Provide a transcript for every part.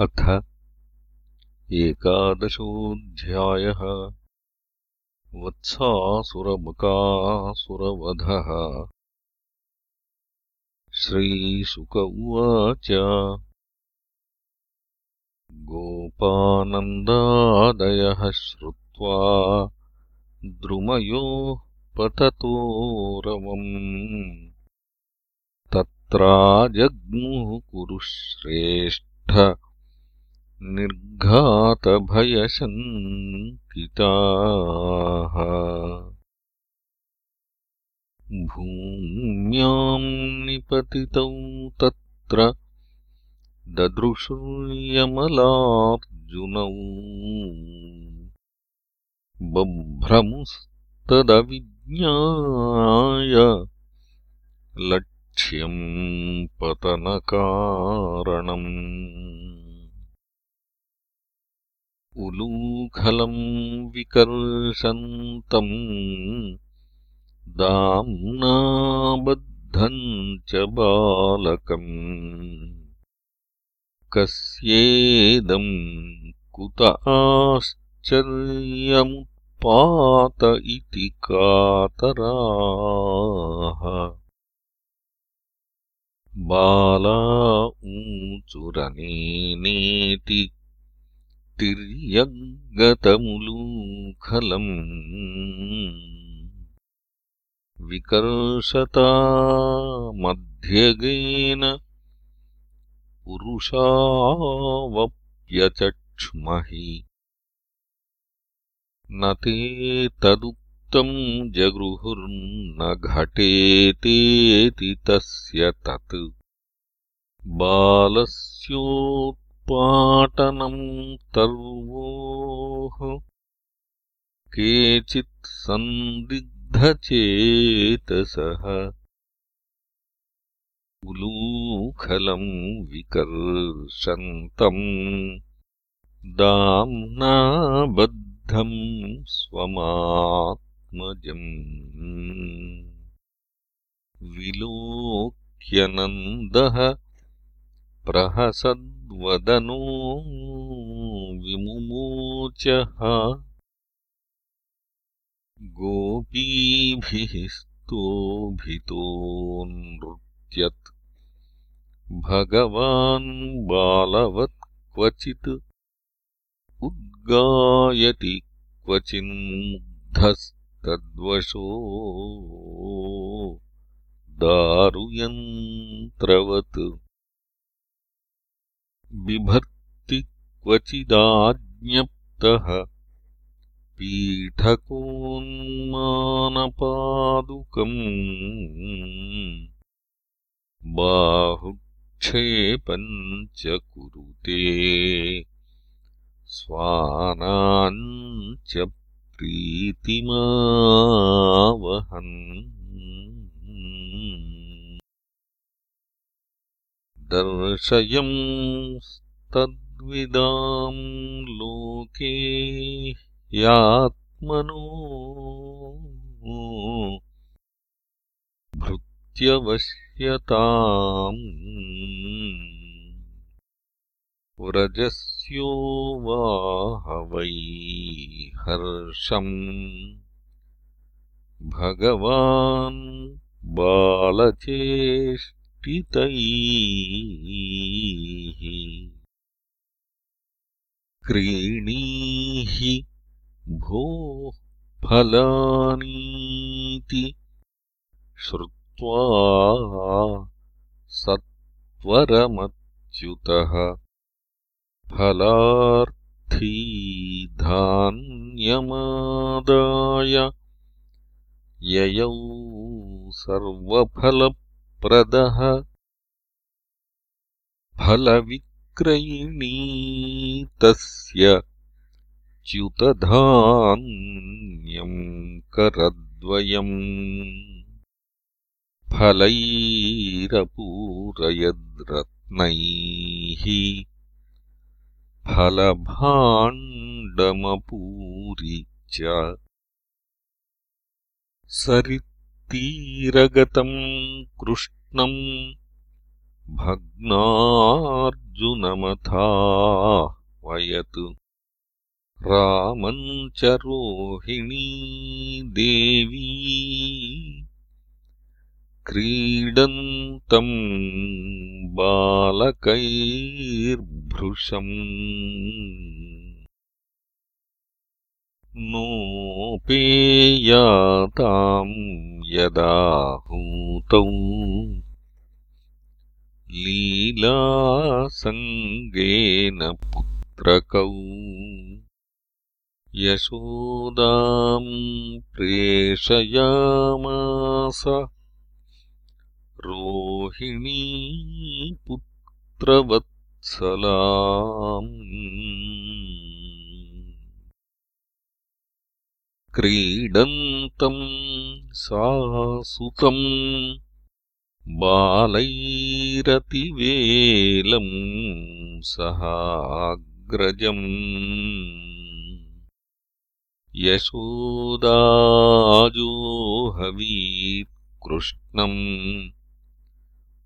अथ एकादशोऽध्यायः। वत्सासुरबकासुरवधः श्रीशुक उवाच। गोपानन्दादयः श्रुत्वा द्रुमयोः पततोरवम् तत्राजग्मुः कुरुश्रेष्ठ निर्घातभयशङ्किताः। भूम्याम् निपतितौ तत्र ददृशुर्यमलार्जुनौ बभ्रमुस्तदविज्ञाय लक्ष्यम् पतनकारणम् उलूखलम् विकर्षन्तम् दाम्नाबद्धम् च बालकम् कस्येदम् कुत आश्चर्यमुत्पात इति कातराः। बाला ऊचुरनेनेति तिर्यग्गतमुलूखलम् विकर्षता मध्यगेन पुरुषावप्यचक्ष्महि। न ते तदुक्तम् जगृहुर्न घटेतेति तस्य तत्। बालस्योत् पाटनम् तर्वोः केचित्सन्दिग्धचेतसः उलूखलम् विकर्षन्तम् दाम्नाबद्धम् स्वमात्मजम्। विलोक्यनन्दः प्रहसद्वदनो विमुमोचः गोपीभिः स्तोभितो नृत्यत् भगवान् बालवत् क्वचित् उद्गायति क्वचिन्मुग्धस्तद्वशो दारुयन्त्रवत् बिभर्ति क्वचिदाज्ञप्तः। पीठकोन्मानपादुकम्। बाहुक्षेपम् च कुरुते स्वानाम् च प्रीतिमावहन् दर्शयंस्तद्विदाम् लोके यात्मनो भृत्यवश्यताम् व्रजस्यो वै हर्षम् भगवान् बालचेष्ट क्रीणीहि भोः फलानीति श्रुत्वा सत्वरमच्युतः फलार्थी धान्यमादाय ययौ सर्वफल प्रदः फलविक्रयिणी तस्य च्युतधान्यम् करद्वयम्। फलैरपूरयद्रत्नैः फलभाण्डमपूरि च सरित्तीरगतम् कृष्णम् भग्नार्जुनसमाश्रितम् वयत्। च रोहिणी देवी। क्रीडन्तम् बालकैर्भृशम्। नोपेयाताम् यदाहूतौ लीलासङ्गेन पुत्रकौ। यशोदाम् प्रेषयामास। रोहिणी पुत्रवत्सलाम्। क्रीडन्तम् सा सुतम् बालैरतिवेलम् सहाग्रजम्। यशोदाजोहवीत्कृष्णम्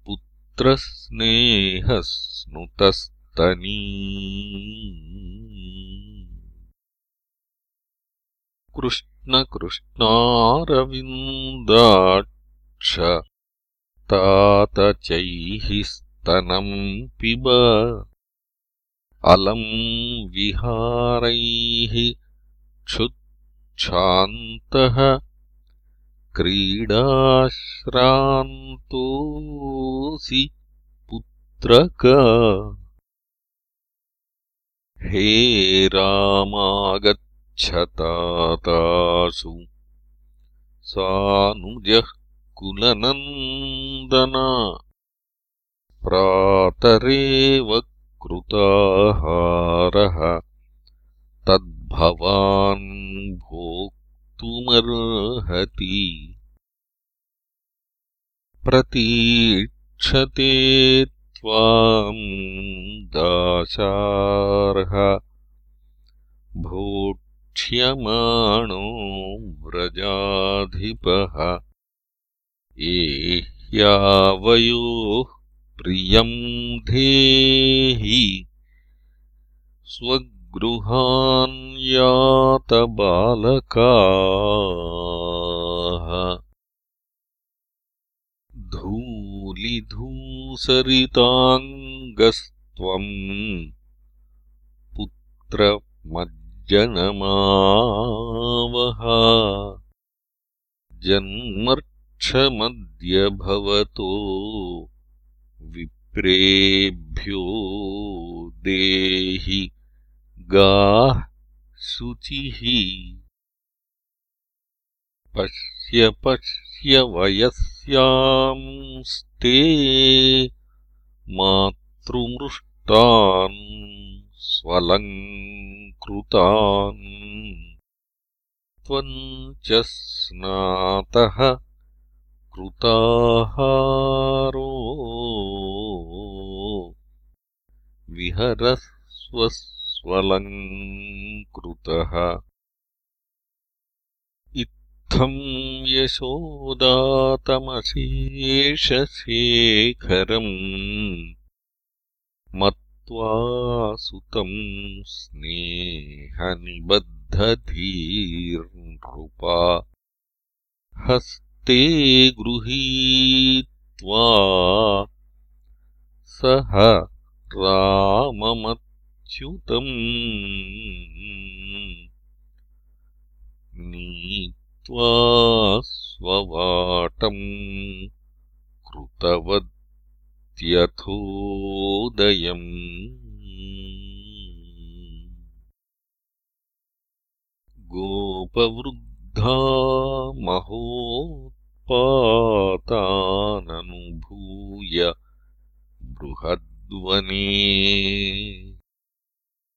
पुत्रस्नेहस्नुतस्तनी। कृष्णकृष्णारविन्दाक्ष तातचैः स्तनम् पिब। अलम् विहारैः क्षुच्छान्तः क्रीडाश्रान्तोऽसि पुत्रक। हे रामागच्छतातासु सानुजः कुलनन्दन। प्रातरेव कृताहारः। तद्भवान् भोक्तुमर्हति। प्रतीक्षते त्वाम् दाशार्ह भोक्ष्यमाणो व्रजाधिपः एह्यावयोः प्रियम् धेहि स्वगृहान्यातबालकाः धूलिधूसरिताङ्गस्त्वम् पुत्रमज्जनमावह। जन्मर्क्षमद्य भवतो विप्रेभ्यो देहि गाः शुचिः। पश्य पश्य वयस्यांस्ते मातृमृष्टान् स्वलङ्कृतान्। त्वम् च स्नातः कृताहारो। विहरस्वस्वलङ्कृतः। इत्थम् यशोदातमशेषशेखरम् मत्वा सुतम् स्नेहनिबद्धधीर्नृपा। हस्ते गृहीत्वा सह राममच्युतम् नीत्वा स्ववाटम् कृतवत्यथोदयम्। गोपवृद्धा महोत्पाताननुभूय बृहद्वने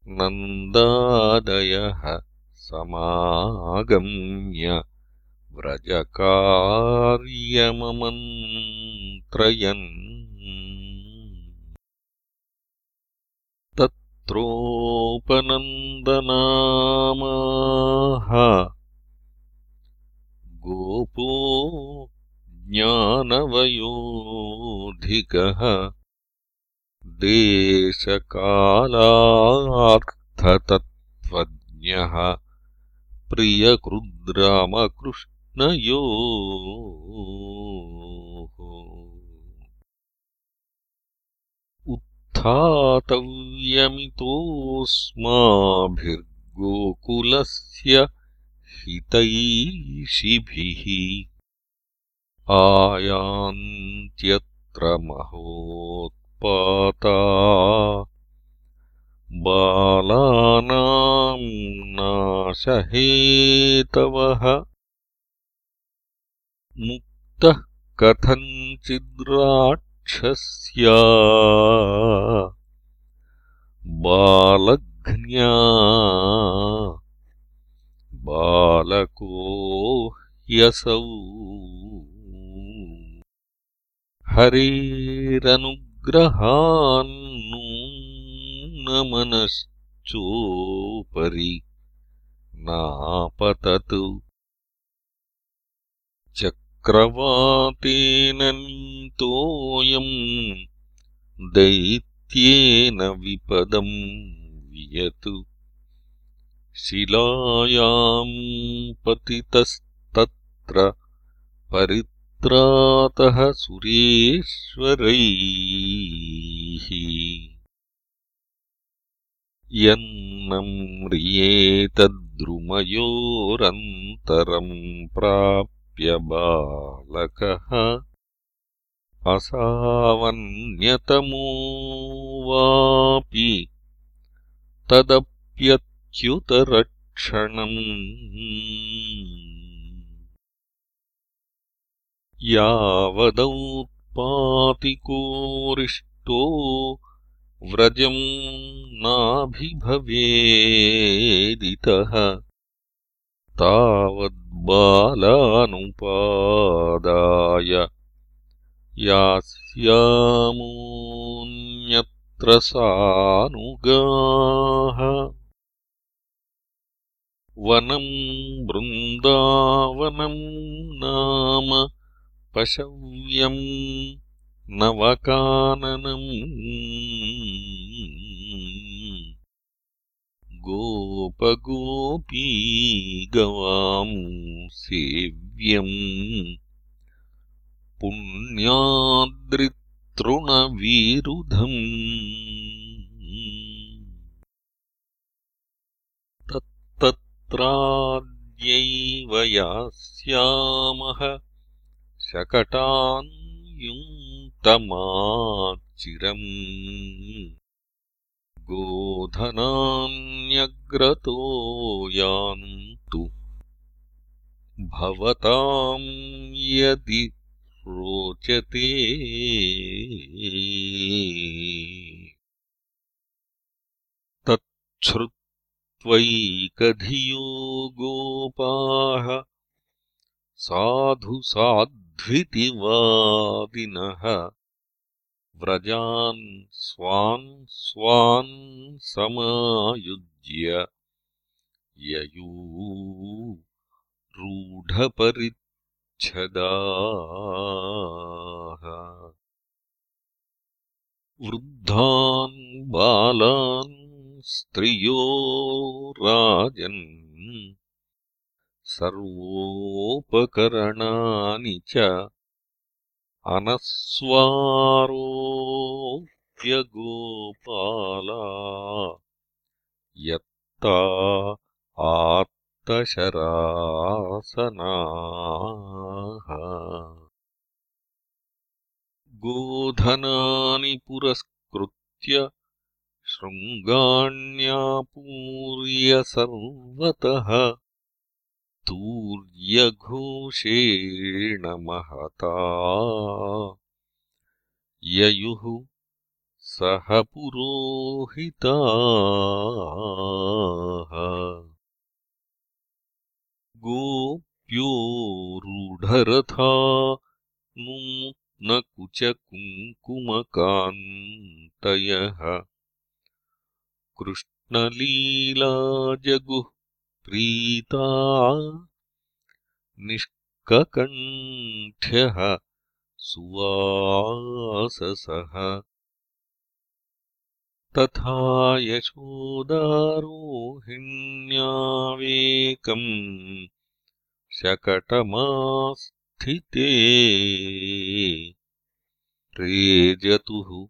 नन्दादयः समागम्य व्रजकार्यममन्त्रयन्। तत्रोपनन्दनामाः गोपो ज्ञानवयोधिकः देशकालार्थतत्त्वज्ञः प्रियकृद्रामकृष्णयो उत्थातव्यमितोऽस्माभिर्गोकुलस्य हितैषिभिः आयान्त्यत्र महोत्पाता बालानाम् नाशहेतवः मुक्तः कथञ्चिद्राक्षस्या बालघ्न्या बालको ह्यसौ हरेरनुग्रहान्नूनमनश्चोपरि नापतत्। चक्रवातेन नीतोऽयम् दैत्येन विपदम् वियतु शिलायाम् पतितस्तत्र परित्रातः सुरेश्वरैः। यन्नम्रियेतद्रुमयोरन्तरम् प्राप्य बालकः असावन्यतमो वापि तदप्यच्युतरक्षणम् यावदौत्पातिकोरिष्टो व्रजम् नाभिभवेदितः। तावद्बालानुपादाय यास्यामोऽन्यत्र सानुगाः वनम् वृन्दावनम् नाम पशव्यम् नवकाननम् गोपगोपी गवाम् सेव्यम् पुण्याद्रितृणवीरुधम् तत्तत्राद्यैव यास्यामः शकटान् युन्तमाचिरम् गोधनान्यग्रतो यान्तु। भवताम् यदि रोचते तच्छ्रुत्वैकधियो गोपाः साधु साध्वितिवादिनः व्रजान् स्वान् स्वान् समायुज्य ययू रूढपरि वृद्धान् बालान् स्त्रियो राजन् सर्वोपकरणानि च अनस्वारोऽप्यगोपाला यत्ता आत्तशरासनाः गोधनानि पुरस्कृत्य शृङ्गाण्यापूर्य सर्वतः तूर्यघोषेण महता। ययुः सह पुरोहिताः। गोप्यो रूढरथा कृष्णलीलाजगुः प्रीता निष्ककण्ठ्यः सुवाससः। तथा यशोदारोहिण्यावेकम् शकटमास्थिते। रेजतुः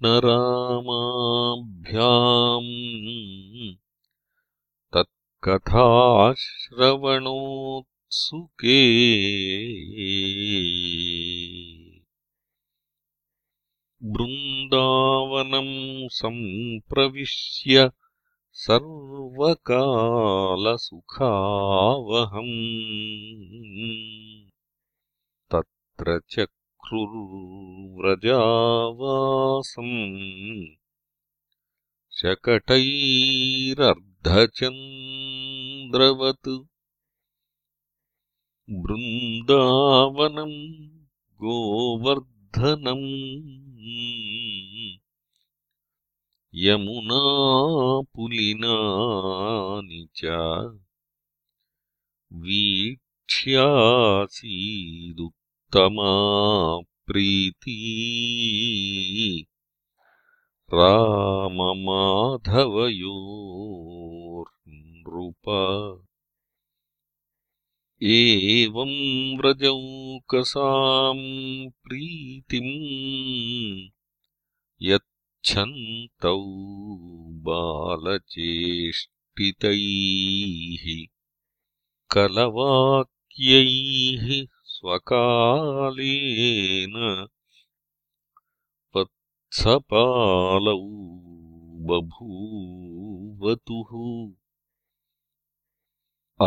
कृष्णरामाभ्याम् तत्कथाश्रवणोत्सुके। बृन्दावनम् सम्प्रविश्य सर्वकालसुखावहम्। तत्र चक्रुर्व्रजावासम् शकटैरर्धचन्द्रवत्। बृन्दावनम् गोवर्धनम् यमुनापुलिनानि च वीक्ष्यासीदुत्तमा प्रीती राममाधवयोर्नृप। एवम् व्रजौकसाम् प्रीतिम् यच्छन्तौ बालचेष्टितैः कलवाक्यैः स्वकालेन वत्सपालौ बभूवतुः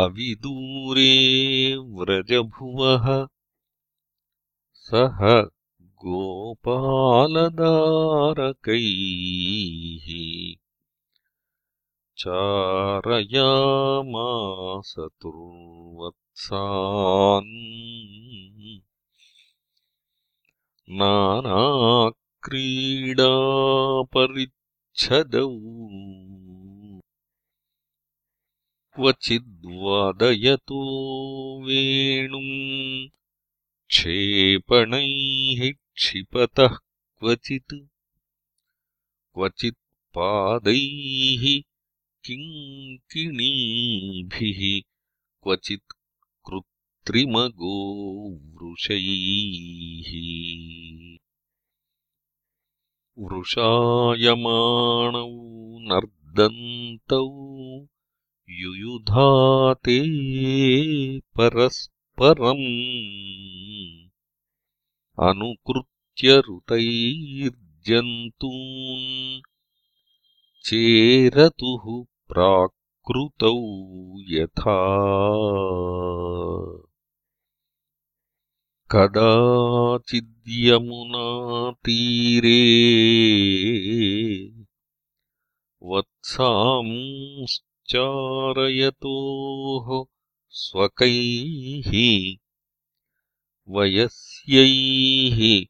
अविदूरे व्रजभुवः सः गोपालदारकैः चारयामासतुर्वत्सान् नानाक्रीडापरिच्छदौ। क्वचिद्वादयतो वेणुम् क्षेपणैः क्षिपतः क्वचित्। क्वचित् पादैः किङ्किणीभिः क्वचित् कृत्रिमगोवृषैः वृषायमाणौ नर्दन्तौ युयुधाते परस्परम्। अनुकृत्य ऋतैर्जन्तून् चेरतुः प्राकृतौ यथा कदाचिद्यमुनातीरे वत्सांश्चारयतोः स्वकैः वयस्यैः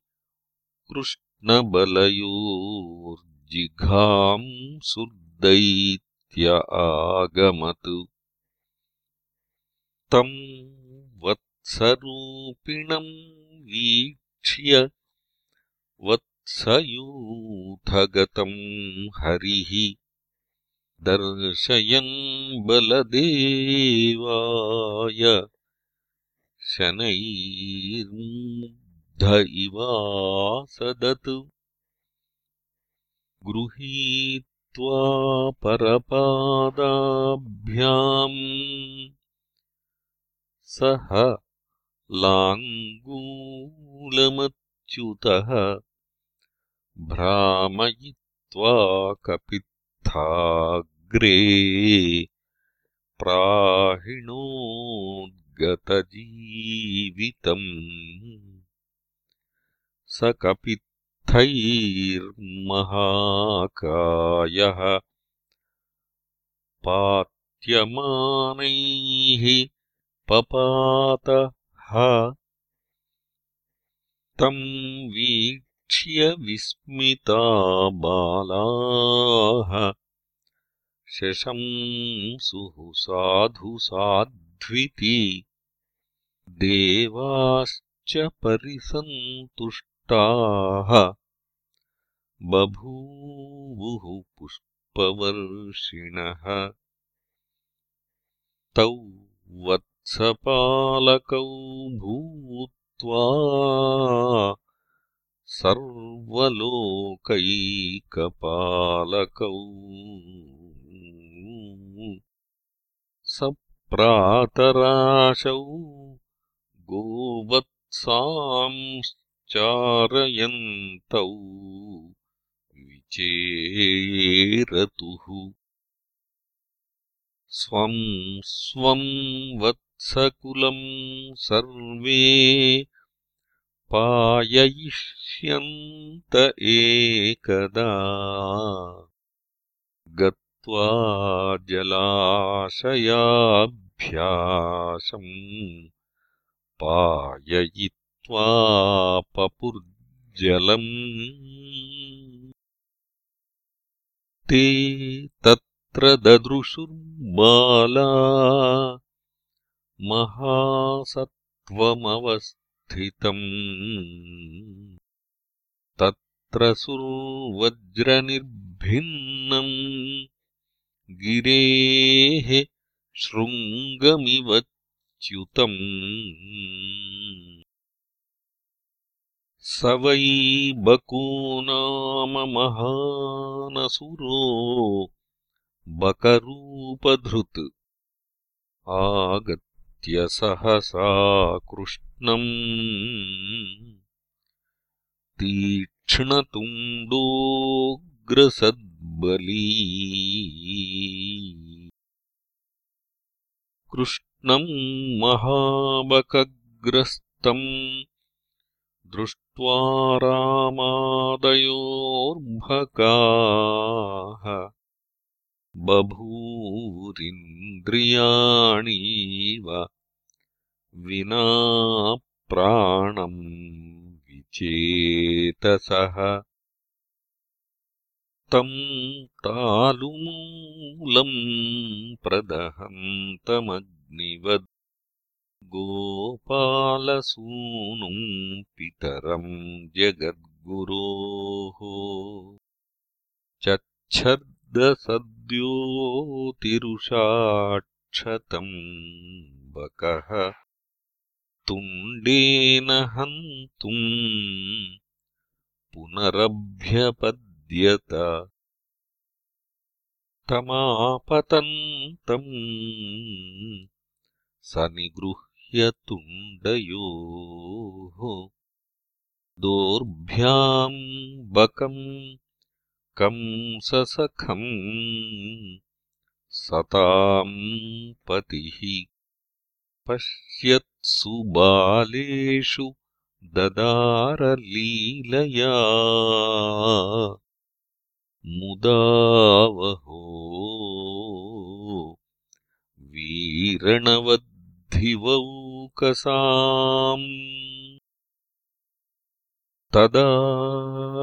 कृष्णबलयोर्जिघांसुर्दैत्य आगमत्। तम् वत्सरूपिणम् वीक्ष्य वत्सयूथगतम् हरिः। दर्शयन् बलदेवाय शनैर्मुग्ध इवासदत् गृहीत्वा परपादाभ्याम् सः लाङ्गूलमच्युतः भ्रामयित्वा कपित्थाग्रे प्राहिणोद्गतजीवितम्। स कपित्थैर्महाकायः पात्यमानैः पपातः तम् वीक्ष्य विस्मिता बालाः। शशंसुः साधु साध्विति देवाश्च परिसन्तुष्टाः। बभूवुः पुष्पवर्षिणः। तौ वत्सपालकौ भूत्वा सर्वलोकैकपालकौ सप्रातराशौ गोवत्सांश्चारयन्तौ विचेरतुः। स्वं स्वं वत्सकुलं सर्वे पाययिष्यन्त एकदा। गत्वा जलाशयाभ्यासम् पाययित्वा पपुर्जलम्। ते तत्र ददृशुर्बाला महासत्त्वमवस्थितम्। तत्र सुर्वज्रनिर्भिन्नम्। गिरेः शृङ्गमिवच्युतम्। स वै बकूनाम महानसुरो बकरूपधृत्। आगत्य सहसा कृष्णम्। तीक्ष्णतुण्डोऽग्रसद्बली कृष्णम् महाबकग्रस्तम्। दृष्ट्वा रामादयोर्भकाः बभूरिन्द्रियाणीव विना प्राणम् विचेतसः। तम् तालुमूलम् प्रदहन्तमग्निवद् गोपालसूनुम् पितरम् जगद्गुरोः चच्छर्दसद्योतिरुषाक्षतम् बकः तुण्डेन हन्तुम् पुनरभ्यपद्यत तमापतन्तम् स निगृह्य तुण्डयोः दोर्भ्याम् बकम् कंससखम् सताम् पतिः। पश्यत्सु बालेषु ददारलीलया। मुदावहो वीरणवद्धिवौकसाम्। तदा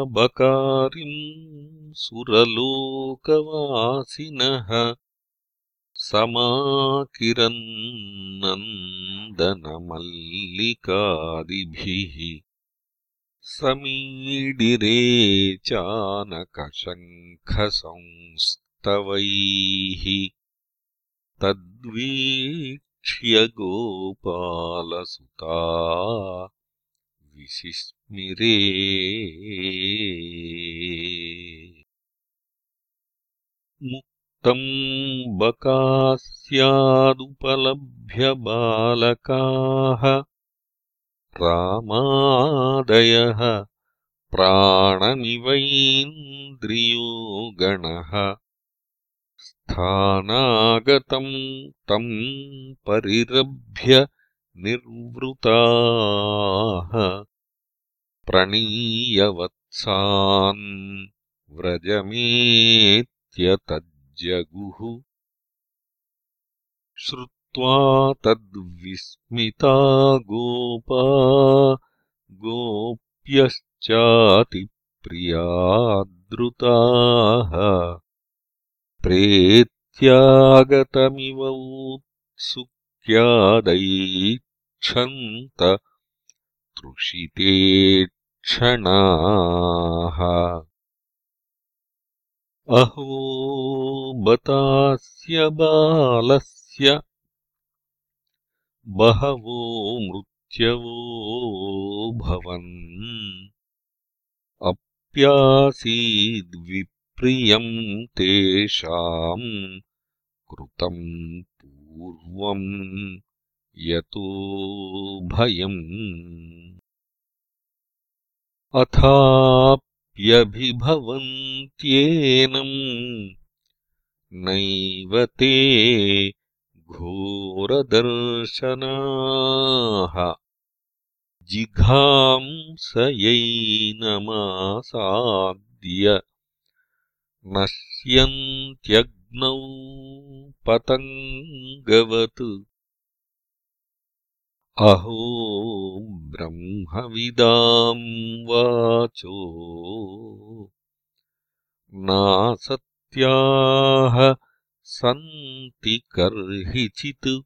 बकारिम् सुरलोकवासिनः समाकिरन्नन्दनमल्लिकादिभिः समीडिरे चानकशङ्खसंस्तवैः तद्वीक्ष्य गोपालसुता विसिस्मिरे मुक्तम् बकास्यादुपलभ्य बालकाः रामादयः प्राणमिवैन्द्रियो गणः स्थानागतम् तम् परिरभ्य निर्वृताः। प्रणीयवत्सान् व्रजमेत्यतज्जगुः श्रुत्वा तद्विस्मिता गोपा गोप्यश्चातिप्रियादृताः। प्रेत्यागतमिवौत्सुक्यादैक्षन्त तृषिते क्षणाः अहो बतास्य बालस्य। बहवो मृत्यवो भवन्। अप्यासीद्विप्रियम् तेषाम् कृतम् पूर्वम् यतो भयम् अथाप्यभिभवन्त्येनम् नैव ते घोरदर्शनाः। जिघांसयैनमासाद्य नश्यन्त्यग्नौ पतङ्गवत्। अहो ब्रह्मविदाम् वाचो। नासत्याः सन्ति कर्हिचित्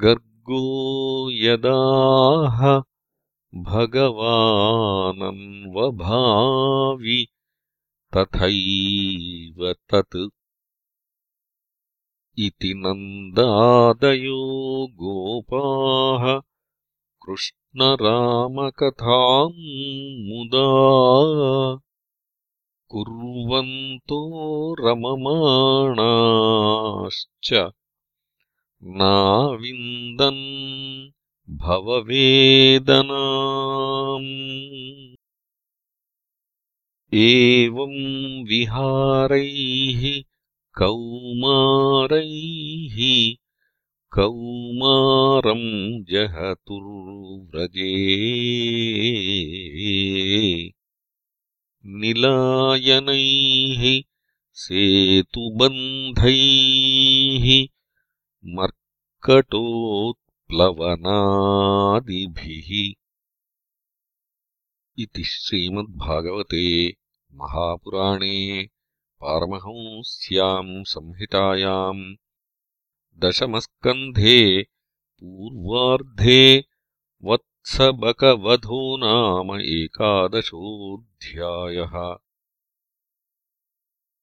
गर्गो यदाह भगवानन्वभावि तथैव तत्। इति नन्दादयो गोपाः कृष्णरामकथाम् मुदा कुर्वन्तो रममाणाश्च नाविन्दन् भववेदनाम्। एवम् विहारैः कौमारैः कौमारम् जहतुर्व्रजे। निलायनैः सेतुबन्धैः मर्कटोत्प्लवनादिभिः। इति श्रीमद्भागवते महापुराणे पारमहंस्याम् संहितायाम् दशमस्कन्धे पूर्वार्धे वत्सबकवधो नाम एकादशोऽध्यायः